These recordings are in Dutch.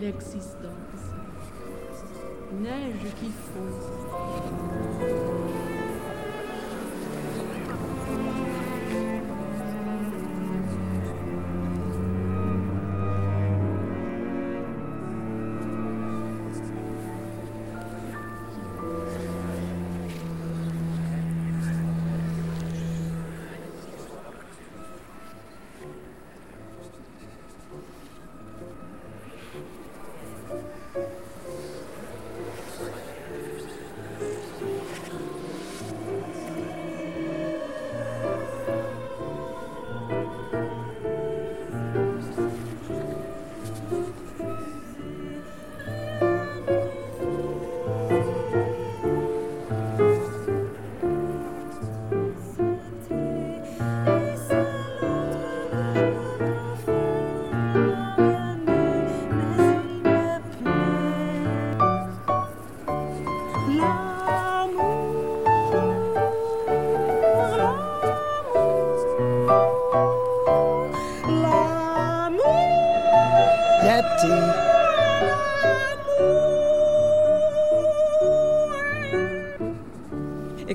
L'existence. Neige qui fond.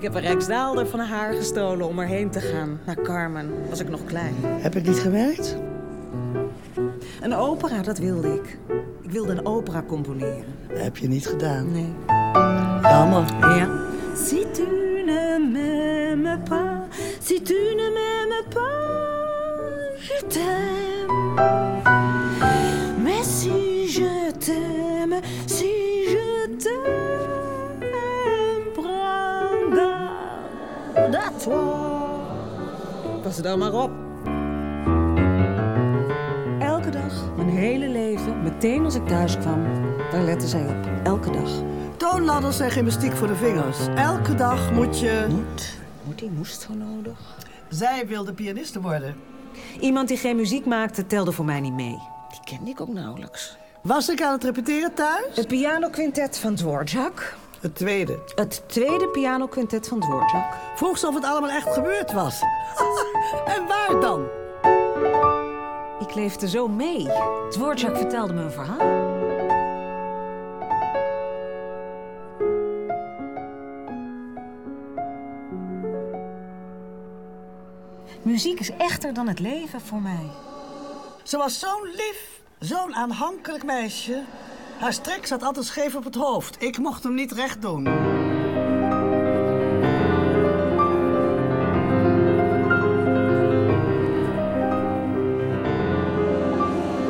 Heb een rijksdaalder van haar gestolen om erheen te gaan. Naar Carmen, was ik nog klein. Heb ik niet gewerkt? Een opera, dat wilde ik. Ik wilde een opera componeren. Heb je niet gedaan. Nee. Jammer. Ja. Si tu ne m'aimes pas, si tu ne m'aimes pas, je t'aime. Pas dan maar op. Elke dag, mijn hele leven, meteen als ik thuis kwam, daar lette zij op. Elke dag. Toonladders en gymnastiek voor de vingers. Elke dag moet je... Moet? Moet die moest zo nodig? Zij wilde pianiste worden. Iemand die geen muziek maakte, telde voor mij niet mee. Die kende ik ook nauwelijks. Was ik aan het repeteren thuis? Het pianoquintet van Dvorak. Het tweede. Het tweede pianoquintet van Dvorak. Vroeg ze of het allemaal echt gebeurd was. en waar dan? Ik leefde zo mee. Dvorak vertelde me een verhaal. Muziek is echter dan het leven voor mij. Ze was zo'n lief, zo'n aanhankelijk meisje. Haar strek zat altijd scheef op het hoofd. Ik mocht hem niet recht doen.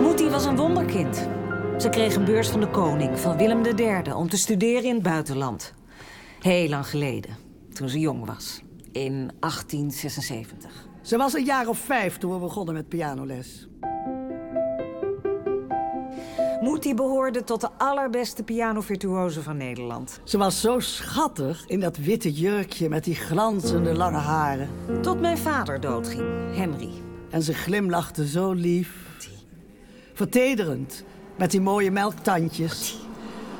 Moetie was een wonderkind. Ze kreeg een beurs van de koning, van Willem III, om te studeren in het buitenland. Heel lang geleden, toen ze jong was. In 1876. Ze was een jaar of vijf toen we begonnen met pianoles. Moetie behoorde tot de allerbeste pianovirtuozen van Nederland. Ze was zo schattig in dat witte jurkje met die glanzende lange haren. Tot mijn vader doodging, Henry. En ze glimlachte zo lief. Vertederend, met die mooie melktandjes.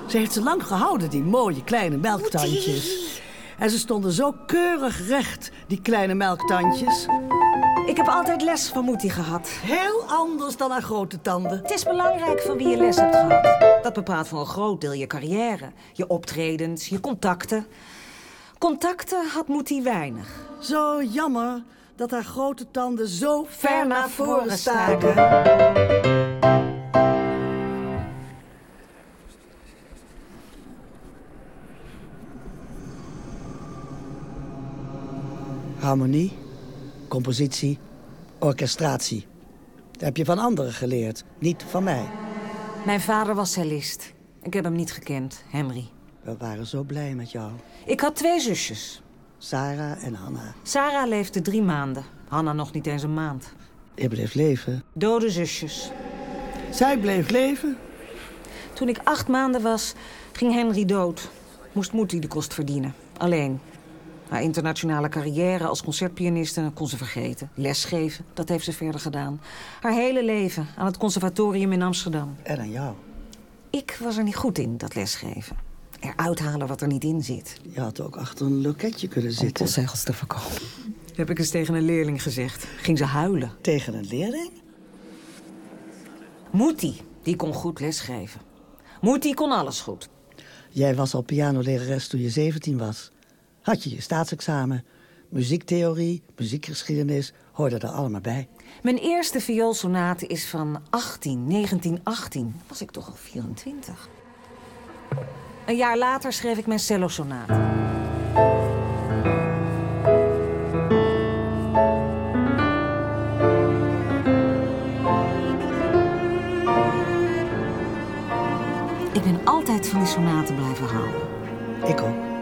Ze heeft ze lang gehouden, die mooie kleine melktandjes. En ze stonden zo keurig recht, die kleine melktandjes. Ik heb altijd les van Moetie gehad. Heel anders dan haar grote tanden. Het is belangrijk van wie je les hebt gehad. Dat bepaalt voor een groot deel je carrière. Je optredens, je contacten. Contacten had Moetie weinig. Zo jammer dat haar grote tanden zo ver naar voren staken. Harmonie, compositie, orchestratie. Dat heb je van anderen geleerd, niet van mij. Mijn vader was cellist. Ik heb hem niet gekend, Henry. We waren zo blij met jou. Ik had twee zusjes. Sarah en Hanna. Sarah leefde drie maanden. Hanna nog niet eens een maand. Je bleef leven. Dode zusjes. Zij bleef leven. Toen ik acht maanden was, ging Henry dood. Moest Moetie de kost verdienen. Alleen. Haar internationale carrière als concertpianiste kon ze vergeten. Lesgeven, dat heeft ze verder gedaan. Haar hele leven aan het conservatorium in Amsterdam. En aan jou. Ik was er niet goed in, dat lesgeven. Eruit halen wat er niet in zit. Je had ook achter een loketje kunnen Om zitten. postzegels te verkopen. Heb ik eens tegen een leerling gezegd. Ging ze huilen. Tegen een leerling? Moetie, die kon goed lesgeven. Moetie kon alles goed. Jij was al pianolerares toen je 17 was. Had je je staatsexamen. Muziektheorie, muziekgeschiedenis hoorde er allemaal bij. Mijn eerste vioolsonate is van 18, 1918. Was ik toch al 24. Een jaar later schreef ik mijn cellosonate. Ik ben altijd van die sonaten blijven houden. Ik ook.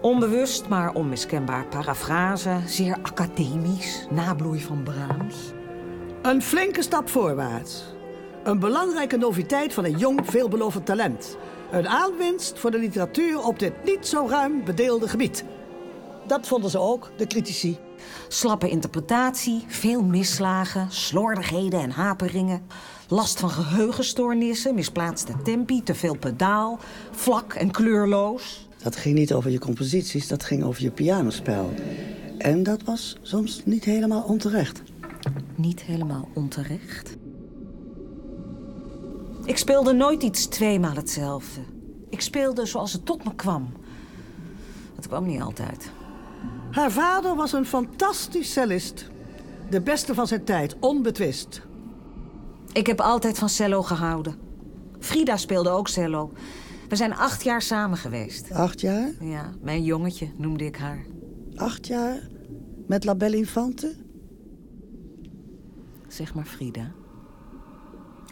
Onbewust, maar onmiskenbaar parafrase. Zeer academisch. Nabloei van Brahms. Een flinke stap voorwaarts. Een belangrijke noviteit van een jong, veelbelovend talent. Een aanwinst voor de literatuur op dit niet zo ruim bedeelde gebied. Dat vonden ze ook, de critici. Slappe interpretatie, veel misslagen, slordigheden en haperingen. Last van geheugenstoornissen, misplaatste tempi, te veel pedaal. Vlak en kleurloos. Dat ging niet over je composities, dat ging over je pianospel. En dat was soms niet helemaal onterecht. Niet helemaal onterecht. Ik speelde nooit iets tweemaal hetzelfde. Ik speelde zoals het tot me kwam. Het kwam niet altijd. Haar vader was een fantastisch cellist. De beste van zijn tijd, onbetwist. Ik heb altijd van cello gehouden. Frida speelde ook cello. We zijn acht jaar samen geweest. Acht jaar? Ja, mijn jongetje noemde ik haar. Acht jaar? Met La Belle Infante? Zeg maar Frida.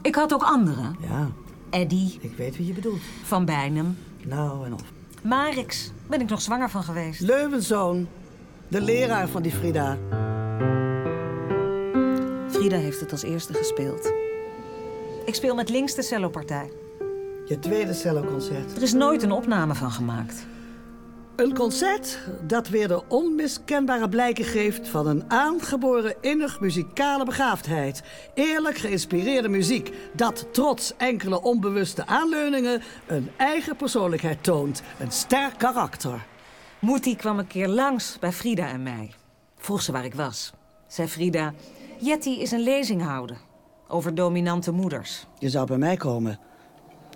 Ik had ook anderen. Ja, Eddie, ik weet wie je bedoelt. Van Bijnem, Nou en of. Marix. Ben ik nog zwanger van geweest. Leuwenzoon, de leraar van die Frida. Frida heeft het als eerste gespeeld. Ik speel met links de cellopartij. Je tweede celloconcert. Er is nooit een opname van gemaakt. Een concert dat weer de onmiskenbare blijken geeft van een aangeboren innig muzikale begaafdheid. Eerlijk geïnspireerde muziek dat trots enkele onbewuste aanleuningen een eigen persoonlijkheid toont. Een sterk karakter. Moetie kwam een keer langs bij Frida en mij. Vroeg ze waar ik was. Zei Frida, Jetty is een lezing houden. Over dominante moeders. Je zou bij mij komen.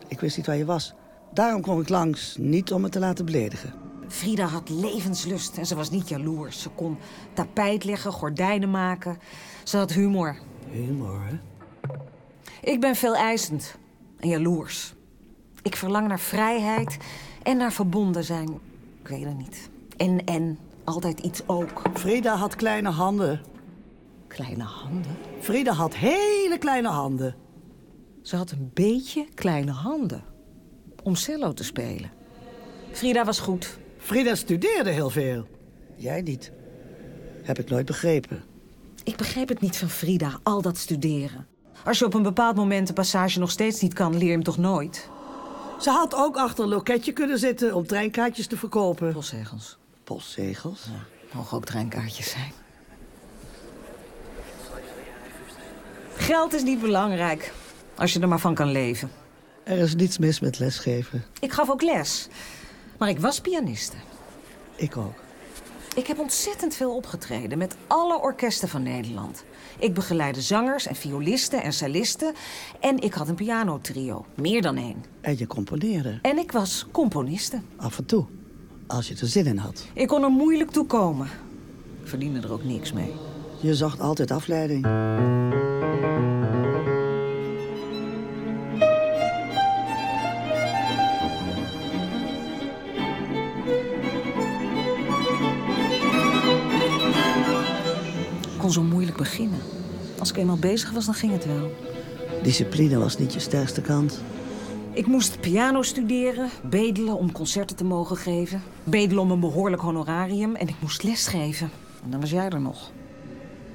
Ik wist niet waar je was. Daarom kwam ik langs, niet om me te laten beledigen. Frida had levenslust en ze was niet jaloers. Ze kon tapijt leggen, gordijnen maken. Ze had humor. Humor, hè? Ik ben veel eisend en jaloers. Ik verlang naar vrijheid en naar verbonden zijn. Ik weet het niet. En, en, altijd iets ook. Frida had kleine handen. Kleine handen. Frida had hele kleine handen. Ze had een beetje kleine handen om cello te spelen. Frida was goed. Frida studeerde heel veel. Jij niet. Heb ik nooit begrepen. Ik begreep het niet van Frida, al dat studeren. Als je op een bepaald moment een passage nog steeds niet kan, leer je hem toch nooit? Ze had ook achter een loketje kunnen zitten om treinkaartjes te verkopen. Postzegels. Postzegels? Mogen ook treinkaartjes zijn. Geld is niet belangrijk, als je er maar van kan leven. Er is niets mis met lesgeven. Ik gaf ook les, maar ik was pianiste. Ik ook. Ik heb ontzettend veel opgetreden met alle orkesten van Nederland. Ik begeleide zangers en violisten en cellisten. En ik had een pianotrio, meer dan één. En je componeerde. En ik was componiste. Af en toe. Als je er zin in had. Ik kon er moeilijk toe komen. Ik verdiende er ook niks mee. Je zocht altijd afleiding. Kon zo moeilijk beginnen. Als ik eenmaal bezig was, dan ging het wel. Discipline was niet je sterkste kant. Ik moest piano studeren, bedelen om concerten te mogen geven. Bedelen om een behoorlijk honorarium en ik moest lesgeven. En dan was jij er nog.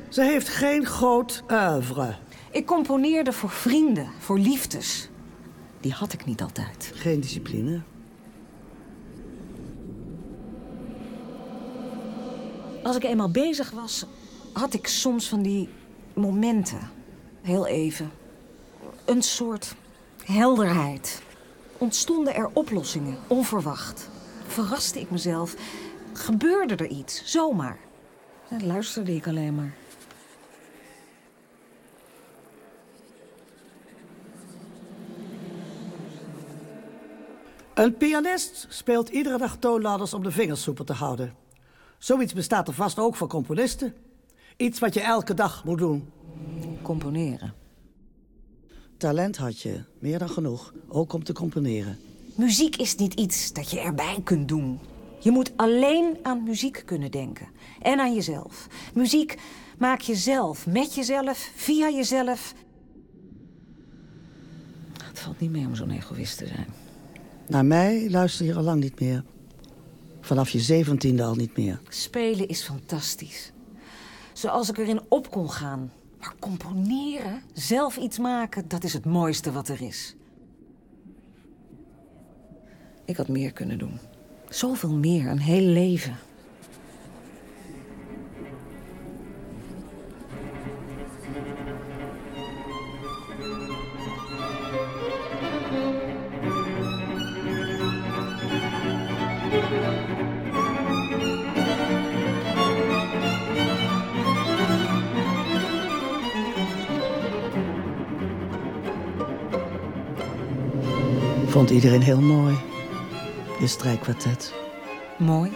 Ze heeft geen groot oeuvre. Ik componeerde voor vrienden, voor liefdes. Die had ik niet altijd. Geen discipline. Als ik eenmaal bezig was, had ik soms van die momenten. Heel even. Een soort helderheid. Ontstonden er oplossingen, onverwacht. Verraste ik mezelf. Gebeurde er iets, zomaar. Dan luisterde ik alleen maar. Een pianist speelt iedere dag toonladders om de vingers soepel te houden. Zoiets bestaat er vast ook voor componisten. Iets wat je elke dag moet doen. Componeren. Talent had je, meer dan genoeg, ook om te componeren. Muziek is niet iets dat je erbij kunt doen. Je moet alleen aan muziek kunnen denken. En aan jezelf. Muziek maak je zelf, met jezelf, via jezelf. Het valt niet mee om zo'n egoïst te zijn. Naar mij luister je al lang niet meer. Vanaf je zeventiende al niet meer. Spelen is fantastisch. Zoals ik erin op kon gaan. Maar componeren, zelf iets maken, dat is het mooiste wat er is. Ik had meer kunnen doen. Zoveel meer, een heel leven. Vond iedereen heel mooi. Je strijkkwartet. Mooi.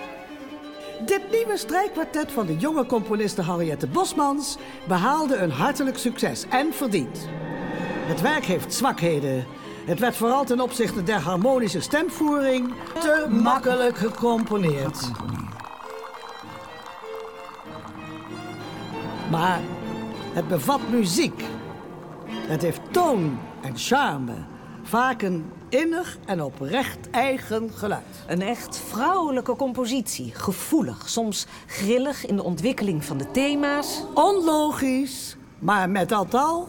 Dit nieuwe strijkkwartet van de jonge componiste Henriette Bosmans behaalde een hartelijk succes en verdiend. Het werk heeft zwakheden. Het werd vooral ten opzichte der harmonische stemvoering te makkelijk gecomponeerd. Maar het bevat muziek. Het heeft toon en charme. Vaak een innig en oprecht eigen geluid. Een echt vrouwelijke compositie. Gevoelig, soms grillig in de ontwikkeling van de thema's. Onlogisch, maar met dat al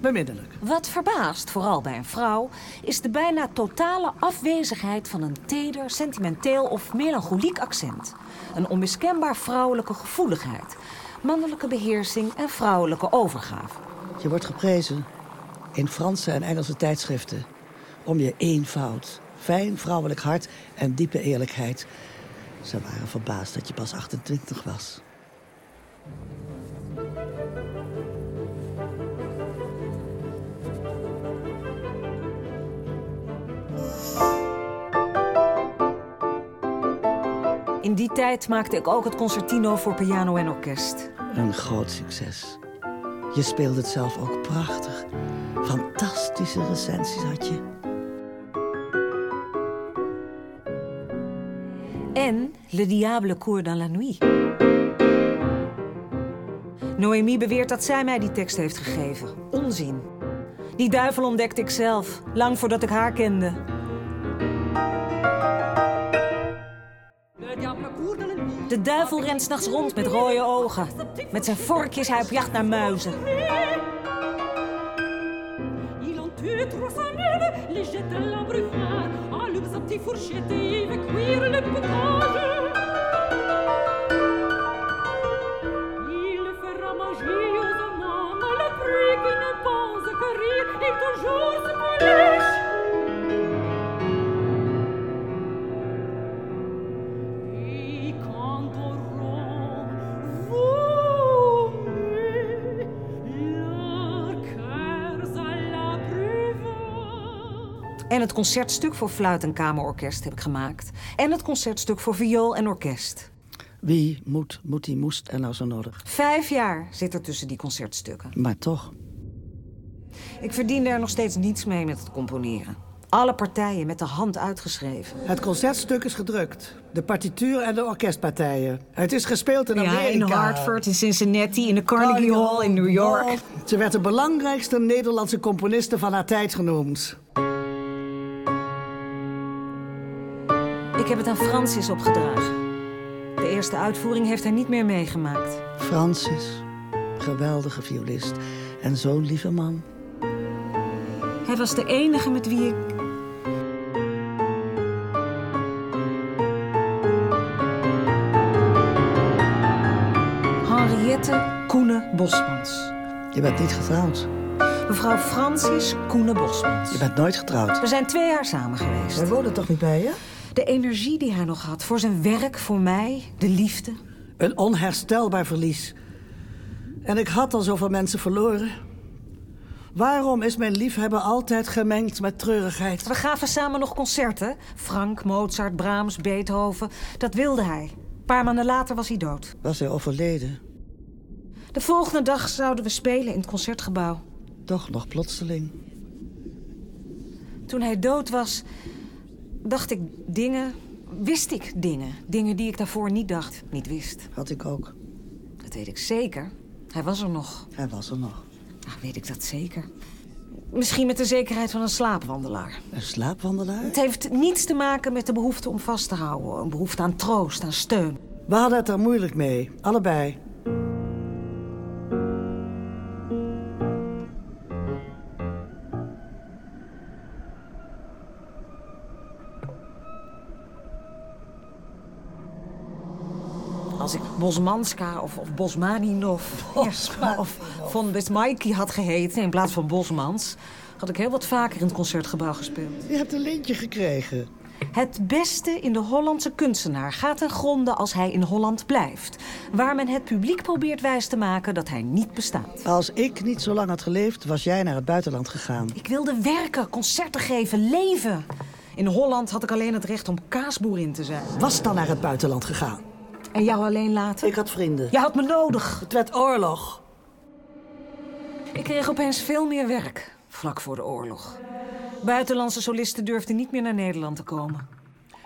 bemiddelijk. Wat verbaast, vooral bij een vrouw, is de bijna totale afwezigheid van een teder, sentimenteel of melancholiek accent. Een onmiskenbaar vrouwelijke gevoeligheid, mannelijke beheersing en vrouwelijke overgave. Je wordt geprezen in Franse en Engelse tijdschriften om je eenvoud, fijn vrouwelijk hart en diepe eerlijkheid. Ze waren verbaasd dat je pas 28 was. In die tijd maakte ik ook het concertino voor piano en orkest. Een groot succes. Je speelde het zelf ook prachtig. Fantastische recensies had je. Le Diable court dans la nuit. Noémie beweert dat zij mij die tekst heeft gegeven. Onzin. Die duivel ontdekte ik zelf, lang voordat ik haar kende. De duivel rent s'nachts rond met rode ogen. Met zijn vorkjes hij op jacht naar muizen. Les jette petite fourchette le potage. En het concertstuk voor fluit en kamerorkest heb ik gemaakt. En het concertstuk voor viool en orkest. Wie moet, moet die moest en nou zo nodig. Vijf jaar zit er tussen die concertstukken. Maar toch. Ik verdiende er nog steeds niets mee met het componeren. Alle partijen met de hand uitgeschreven. Het concertstuk is gedrukt. De partituur en de orkestpartijen. Het is gespeeld in Ja, Amerika. in Hartford, in Cincinnati, in de Carnegie Hall in New York. Ze werd de belangrijkste Nederlandse componiste van haar tijd genoemd. Ik heb het aan Francis opgedragen. De eerste uitvoering heeft hij niet meer meegemaakt. Francis, geweldige violist en zo'n lieve man. Hij was de enige met wie ik... Henriette Koene Bosmans. Je bent niet getrouwd. Mevrouw Francis Koene Bosmans. Je bent nooit getrouwd. We zijn twee jaar samen geweest. Wij wonen toch niet bij je? De energie die hij nog had voor zijn werk, voor mij, de liefde. Een onherstelbaar verlies. En ik had al zoveel mensen verloren. Waarom is mijn liefhebben altijd gemengd met treurigheid? We gaven samen nog concerten. Frank, Mozart, Brahms, Beethoven. Dat wilde hij. Een paar maanden later was hij dood. Was hij overleden? De volgende dag zouden we spelen in het concertgebouw. Toch nog plotseling. Toen hij dood was, dacht ik dingen, wist ik dingen. Dingen die ik daarvoor niet dacht, niet wist. Had ik ook. Dat weet ik zeker. Hij was er nog. Hij was er nog. Nou, weet ik dat zeker. Misschien met de zekerheid van een slaapwandelaar. Een slaapwandelaar? Het heeft niets te maken met de behoefte om vast te houden. Een behoefte aan troost, aan steun. We hadden het er moeilijk mee. Allebei. Bosmanska of, of Bosmaninov of von Besmaiki had geheten in plaats van Bosmans... had ik heel wat vaker in het concertgebouw gespeeld. Je hebt een lintje gekregen. Het beste in de Hollandse kunstenaar gaat ten gronde als hij in Holland blijft. Waar men het publiek probeert wijs te maken dat hij niet bestaat. Als ik niet zo lang had geleefd, was jij naar het buitenland gegaan. Ik wilde werken, concerten geven, leven. In Holland had ik alleen het recht om kaasboerin te zijn. Was dan naar het buitenland gegaan. En jou alleen laten? Ik had vrienden. Je had me nodig. Het werd oorlog. Ik kreeg opeens veel meer werk, vlak voor de oorlog. Buitenlandse solisten durfden niet meer naar Nederland te komen.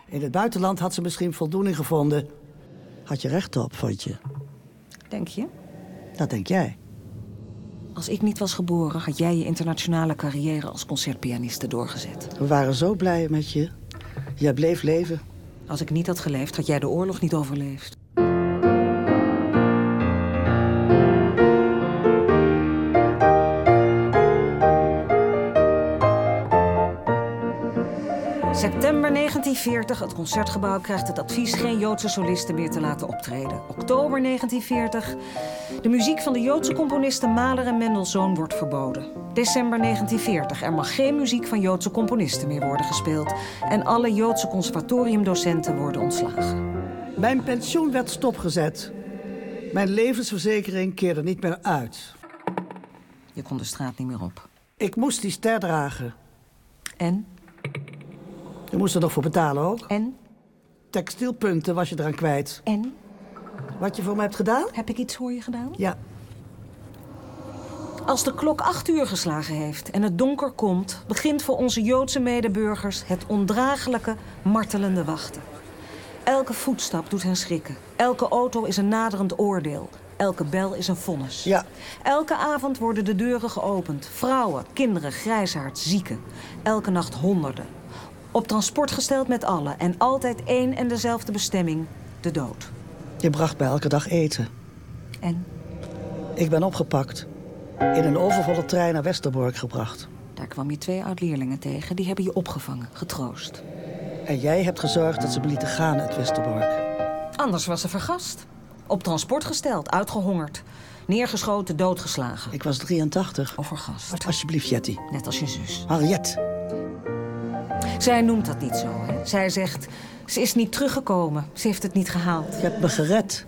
In het buitenland had ze misschien voldoening gevonden. Had je recht op, vond je? Denk je? Dat denk jij. Als ik niet was geboren, had jij je internationale carrière als concertpianiste doorgezet. We waren zo blij met je. Jij bleef leven. Als ik niet had geleefd, had jij de oorlog niet overleefd. 1940, het concertgebouw krijgt het advies geen Joodse solisten meer te laten optreden. Oktober 1940, de muziek van de Joodse componisten Mahler en Mendelssohn wordt verboden. December 1940, er mag geen muziek van Joodse componisten meer worden gespeeld. En alle Joodse conservatoriumdocenten worden ontslagen. Mijn pensioen werd stopgezet. Mijn levensverzekering keerde niet meer uit. Je kon de straat niet meer op. Ik moest die ster dragen. En? Je moest er nog voor betalen ook. En? Textielpunten was je eraan kwijt. En? Wat je voor me hebt gedaan? Heb ik iets voor je gedaan? Ja. Als de klok acht uur geslagen heeft en het donker komt... begint voor onze Joodse medeburgers het ondraaglijke, martelende wachten. Elke voetstap doet hen schrikken. Elke auto is een naderend oordeel. Elke bel is een vonnis. Ja. Elke avond worden de deuren geopend. Vrouwen, kinderen, grijsaard, zieken. Elke nacht honderden. Op transport gesteld met allen. En altijd één en dezelfde bestemming. De dood. Je bracht mij elke dag eten. En Ik ben opgepakt. In een overvolle trein naar Westerbork gebracht. daar kwam je twee oud-leerlingen tegen. Die hebben je opgevangen, getroost. En jij hebt gezorgd dat ze me lieten gaan uit Westerbork. Anders was ze vergast. Op transport gesteld, uitgehongerd. Neergeschoten, doodgeslagen. Ik was 83. Of vergast. Alsjeblieft, Jetty. Net als je zus. Harriet. Zij noemt dat niet zo, hè. Zij zegt, ze is niet teruggekomen. Ze heeft het niet gehaald. Je hebt me gered.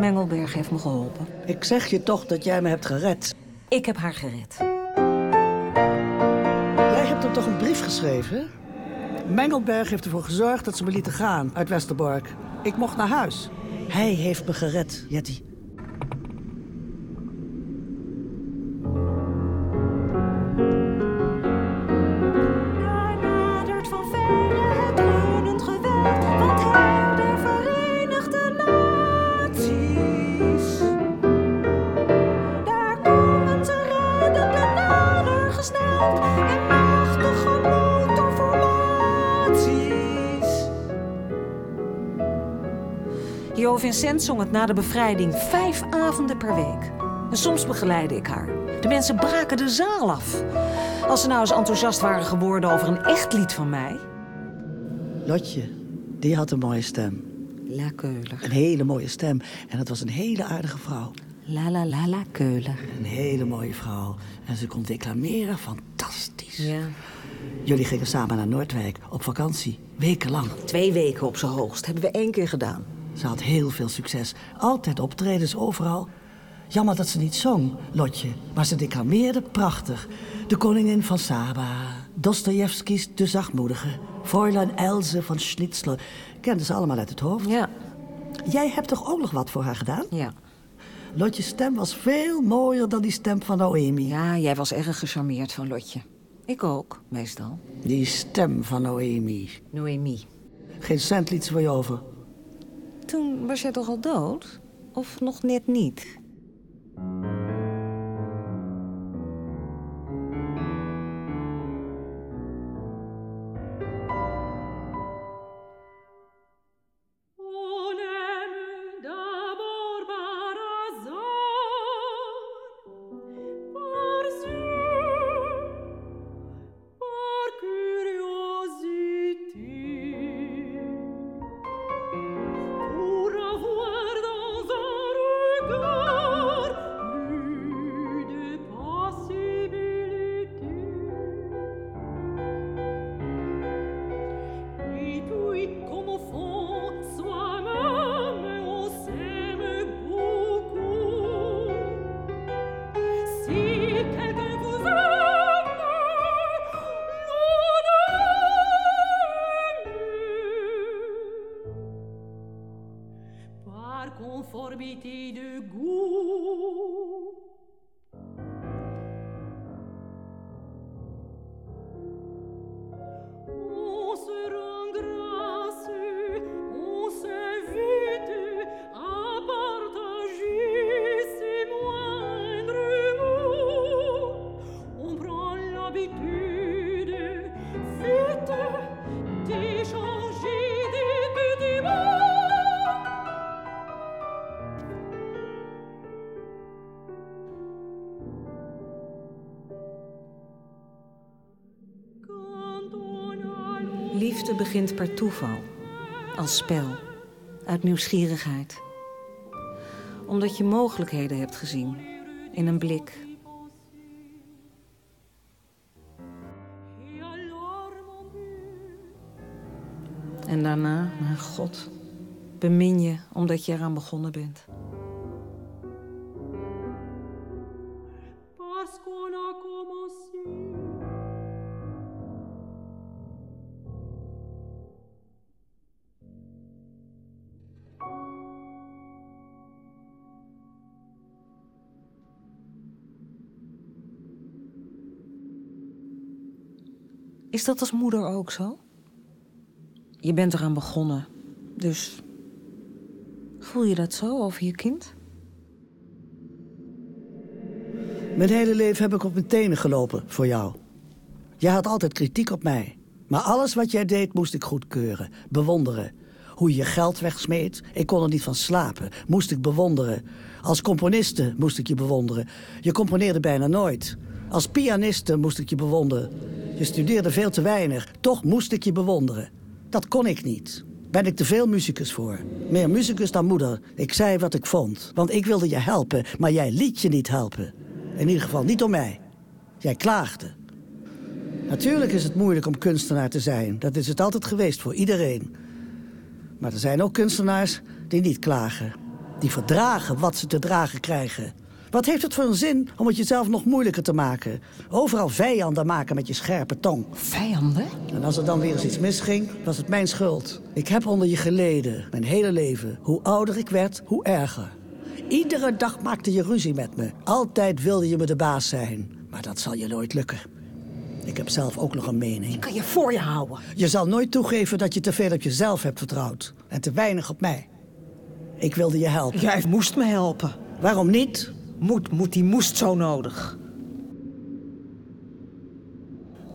Mengelberg heeft me geholpen. Ik zeg je toch dat jij me hebt gered. Ik heb haar gered. Jij hebt er haar toch een brief geschreven? Mengelberg heeft ervoor gezorgd dat ze me lieten gaan uit Westerbork. Ik mocht naar huis. Hij heeft me gered, Jetty. Vincent zong het na de bevrijding vijf avonden per week. En soms begeleidde ik haar. De mensen braken de zaal af. Als ze nou eens enthousiast waren geworden over een echt lied van mij. Lotje, die had een mooie stem. La Keuler. Een hele mooie stem. En het was een hele aardige vrouw. La la la la Keuler. Een hele mooie vrouw. En ze kon declameren fantastisch. Ja. Jullie gingen samen naar Noordwijk op vakantie. Wekenlang. Twee weken op zijn hoogst. Hebben we één keer gedaan. Ze had heel veel succes. Altijd optredens overal. Jammer dat ze niet zong, Lotje. Maar ze declameerde prachtig. De koningin van Saba. Dostojevskis De Zachtmoedige. Fräulein Else van Schnitzler. Kenden ze allemaal uit het hoofd. Ja. Jij hebt toch ook nog wat voor haar gedaan? Ja. Lotjes stem was veel mooier dan die stem van Noemi. Ja, jij was erg gecharmeerd van Lotje. Ik ook, meestal. Die stem van Noemi. Noemi. Geen cent liet ze voor je over. Toen was jij toch al dood? Of nog net niet? Liefde begint per toeval. Als spel. Uit nieuwsgierigheid. Omdat je mogelijkheden hebt gezien. In een blik. En daarna, mijn god, bemin je omdat je eraan begonnen bent. Is dat als moeder ook zo? Je bent eraan begonnen, dus voel je dat zo over je kind? Mijn hele leven heb ik op mijn tenen gelopen voor jou. Jij had altijd kritiek op mij. Maar alles wat jij deed moest ik goedkeuren, bewonderen. Hoe je je geld wegsmeet, ik kon er niet van slapen, moest ik bewonderen. Als componiste moest ik je bewonderen. Je componeerde bijna nooit. Als pianiste moest ik je bewonderen. Je studeerde veel te weinig, toch moest ik je bewonderen. Dat kon ik niet. Ben ik te veel muzikus voor. Meer muzikus dan moeder. Ik zei wat ik vond. Want ik wilde je helpen, maar jij liet je niet helpen. In ieder geval niet door mij. Jij klaagde. Natuurlijk is het moeilijk om kunstenaar te zijn. Dat is het altijd geweest voor iedereen. Maar er zijn ook kunstenaars die niet klagen. Die verdragen wat ze te dragen krijgen. Wat heeft het voor een zin om het jezelf nog moeilijker te maken? Overal vijanden maken met je scherpe tong. Vijanden? En als er dan weer eens iets misging, was het mijn schuld. Ik heb onder je geleden, mijn hele leven. Hoe ouder ik werd, hoe erger. Iedere dag maakte je ruzie met me. Altijd wilde je me de baas zijn. Maar dat zal je nooit lukken. Ik heb zelf ook nog een mening. Kan je voor je houden? Je zal nooit toegeven dat je te veel op jezelf hebt vertrouwd. En te weinig op mij. Ik wilde je helpen. Jij moest me helpen. Waarom niet? Moet, moet, die moest zo nodig.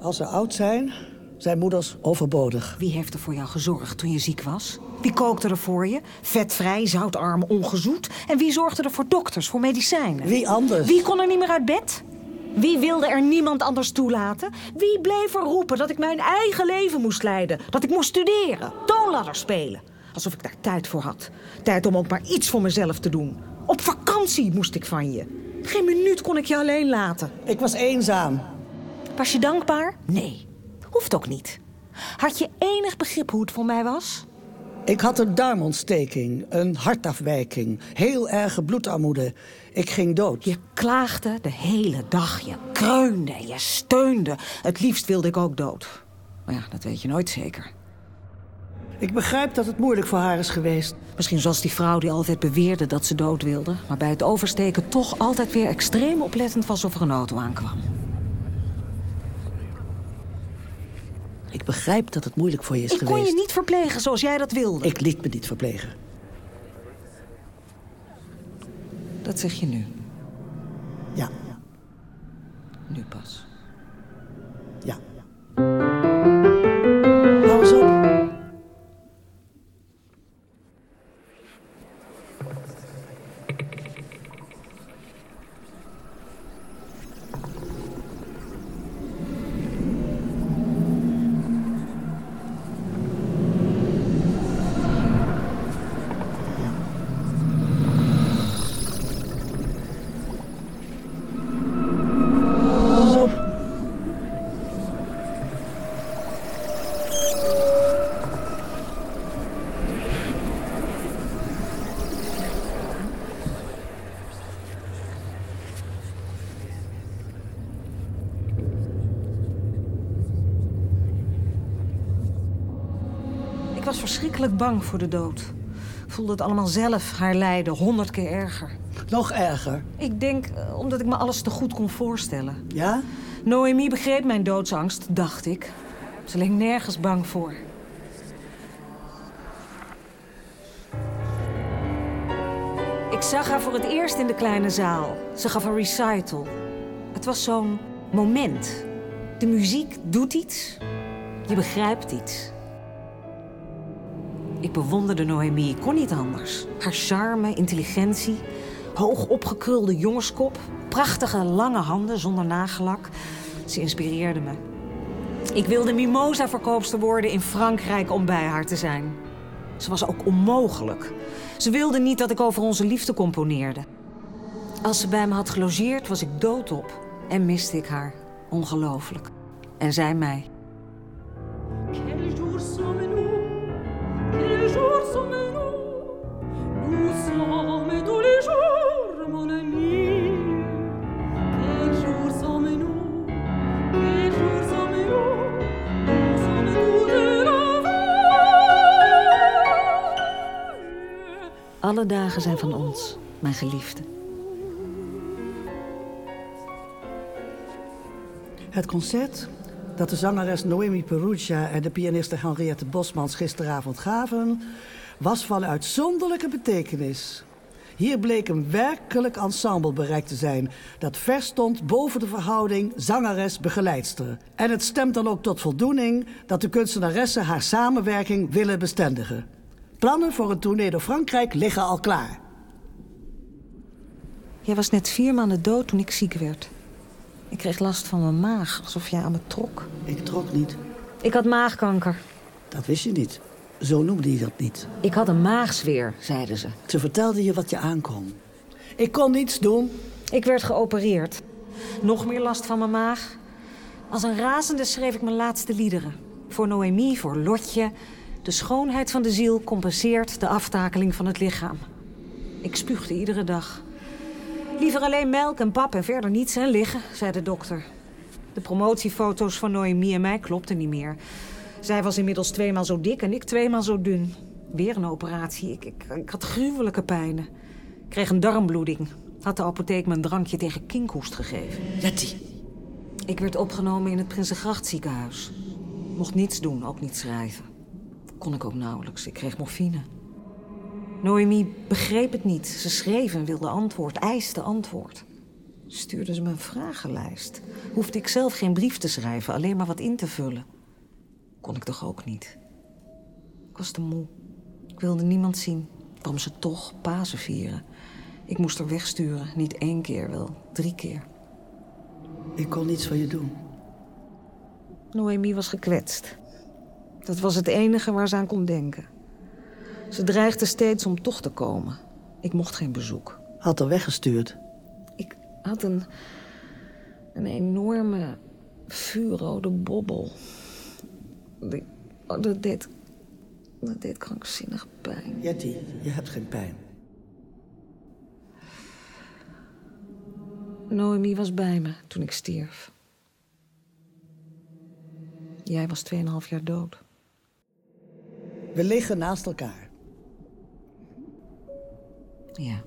Als ze oud zijn, zijn moeders overbodig. Wie heeft er voor jou gezorgd toen je ziek was? Wie kookte er voor je? Vetvrij, zoutarm, ongezoet? En wie zorgde er voor dokters, voor medicijnen? Wie anders? Wie kon er niet meer uit bed? Wie wilde er niemand anders toelaten? Wie bleef er roepen dat ik mijn eigen leven moest leiden? Dat ik moest studeren, toonladder spelen? Alsof ik daar tijd voor had. Tijd om ook maar iets voor mezelf te doen. Op vakantie moest ik van je. Geen minuut kon ik je alleen laten. Ik was eenzaam. Was je dankbaar? Nee. Hoeft ook niet. Had je enig begrip hoe het voor mij was? Ik had een darmontsteking, een hartafwijking, heel erge bloedarmoede. Ik ging dood. Je klaagde de hele dag. Je kreunde, je steunde. Het liefst wilde ik ook dood. Maar ja, dat weet je nooit zeker. Ik begrijp dat het moeilijk voor haar is geweest. Misschien zoals die vrouw die altijd beweerde dat ze dood wilde... maar bij het oversteken toch altijd weer extreem oplettend was of er een auto aankwam. Ik begrijp dat het moeilijk voor je is Ik geweest. kon je niet verplegen zoals jij dat wilde. Ik liet me niet verplegen. Dat zeg je nu. Ja, Nu pas. ja. Verschrikkelijk bang voor de dood. Ik voelde het allemaal zelf, haar lijden, honderd keer erger. Nog erger. Ik denk eh, omdat ik me alles te goed kon voorstellen. Ja? Noemi begreep mijn doodsangst, dacht ik. Ze leek nergens bang voor. Ik zag haar voor het eerst in de kleine zaal. Ze gaf een recital. Het was zo'n moment. De muziek doet iets. Je begrijpt iets. Ik bewonderde Noemi, ik kon niet anders. Haar charme, intelligentie, hoog opgekrulde jongenskop, prachtige lange handen zonder nagellak. Ze inspireerde me. Ik wilde mimosa-verkoopster worden in Frankrijk om bij haar te zijn. Ze was ook onmogelijk. Ze wilde niet dat ik over onze liefde componeerde. Als ze bij me had gelogeerd, was ik doodop en miste ik haar. Ongelooflijk. En zij mij. Alle dagen zijn van ons, mijn geliefde. Het concert dat de zangeres Noemi Perugia en de pianiste Henriette Bosmans gisteravond gaven, was van uitzonderlijke betekenis. Hier bleek een werkelijk ensemble bereikt te zijn dat ver stond boven de verhouding zangeres-begeleidster. En het stemt dan ook tot voldoening dat de kunstenaressen haar samenwerking willen bestendigen. Plannen voor een tournee door Frankrijk liggen al klaar. Jij was net vier maanden dood toen ik ziek werd. Ik kreeg last van mijn maag, alsof jij aan me trok. Ik trok niet. Ik had maagkanker. Dat wist je niet. Zo noemde je dat niet. Ik had een maagzweer, zeiden ze. Ze vertelde je wat je aankon. Ik kon niets doen. Ik werd geopereerd. Nog meer last van mijn maag. Als een razende schreef ik mijn laatste liederen. Voor Noemi, voor Lotje. De schoonheid van de ziel compenseert de aftakeling van het lichaam. Ik spuugde iedere dag. Liever alleen melk en pap en verder niets en liggen, zei de dokter. De promotiefoto's van Noemi en mij klopten niet meer. Zij was inmiddels tweemaal zo dik en ik tweemaal zo dun. Weer een operatie. Ik, ik, ik had gruwelijke pijnen. Ik kreeg een darmbloeding. Had de apotheek me een drankje tegen kinkhoest gegeven. Jetty. Ik werd opgenomen in het Prinsengracht ziekenhuis. Mocht niets doen, ook niet schrijven. Kon ik ook nauwelijks. Ik kreeg morfine. Noemi begreep het niet. Ze schreef en wilde antwoord, eiste antwoord. Stuurde ze me een vragenlijst. Hoefde ik zelf geen brief te schrijven, alleen maar wat in te vullen. Kon ik toch ook niet. Ik was te moe. Ik wilde niemand zien. Waarom ze toch Pasen vieren. Ik moest er wegsturen. Niet één keer, wel drie keer. Ik kon niets voor je doen. Noemi was gekwetst. Dat was het enige waar ze aan kon denken. Ze dreigde steeds om toch te komen. Ik mocht geen bezoek. Had er weggestuurd. Ik had een, een enorme vuurrode bobbel. Die, oh, dat, deed, dat deed krankzinnig pijn. Jetty, je hebt geen pijn. Noemi was bij me toen ik stierf. Jij was 2,5 jaar dood. We liggen naast elkaar. Ja.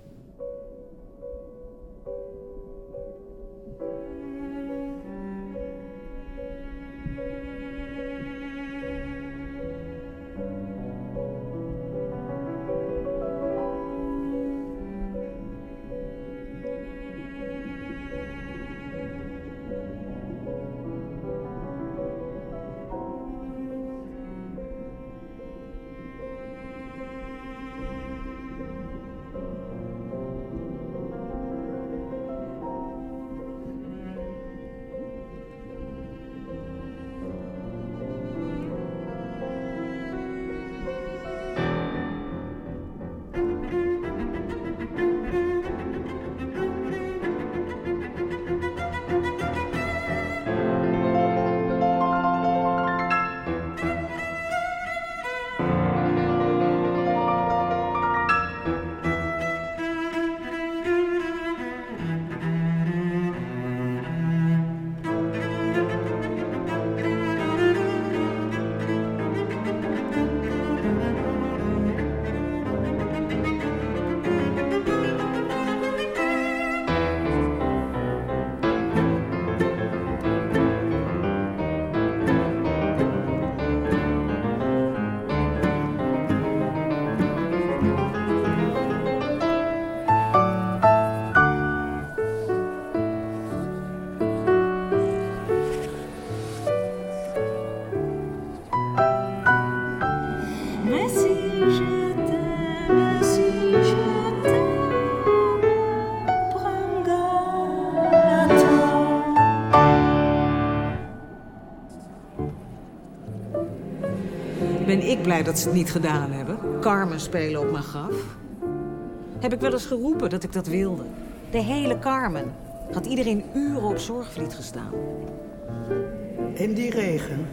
Ben ik blij dat ze het niet gedaan hebben? Carmen spelen op mijn graf. Heb ik wel eens geroepen dat ik dat wilde? De hele Carmen. Had iedereen uren op zorgvliet gestaan. In die regen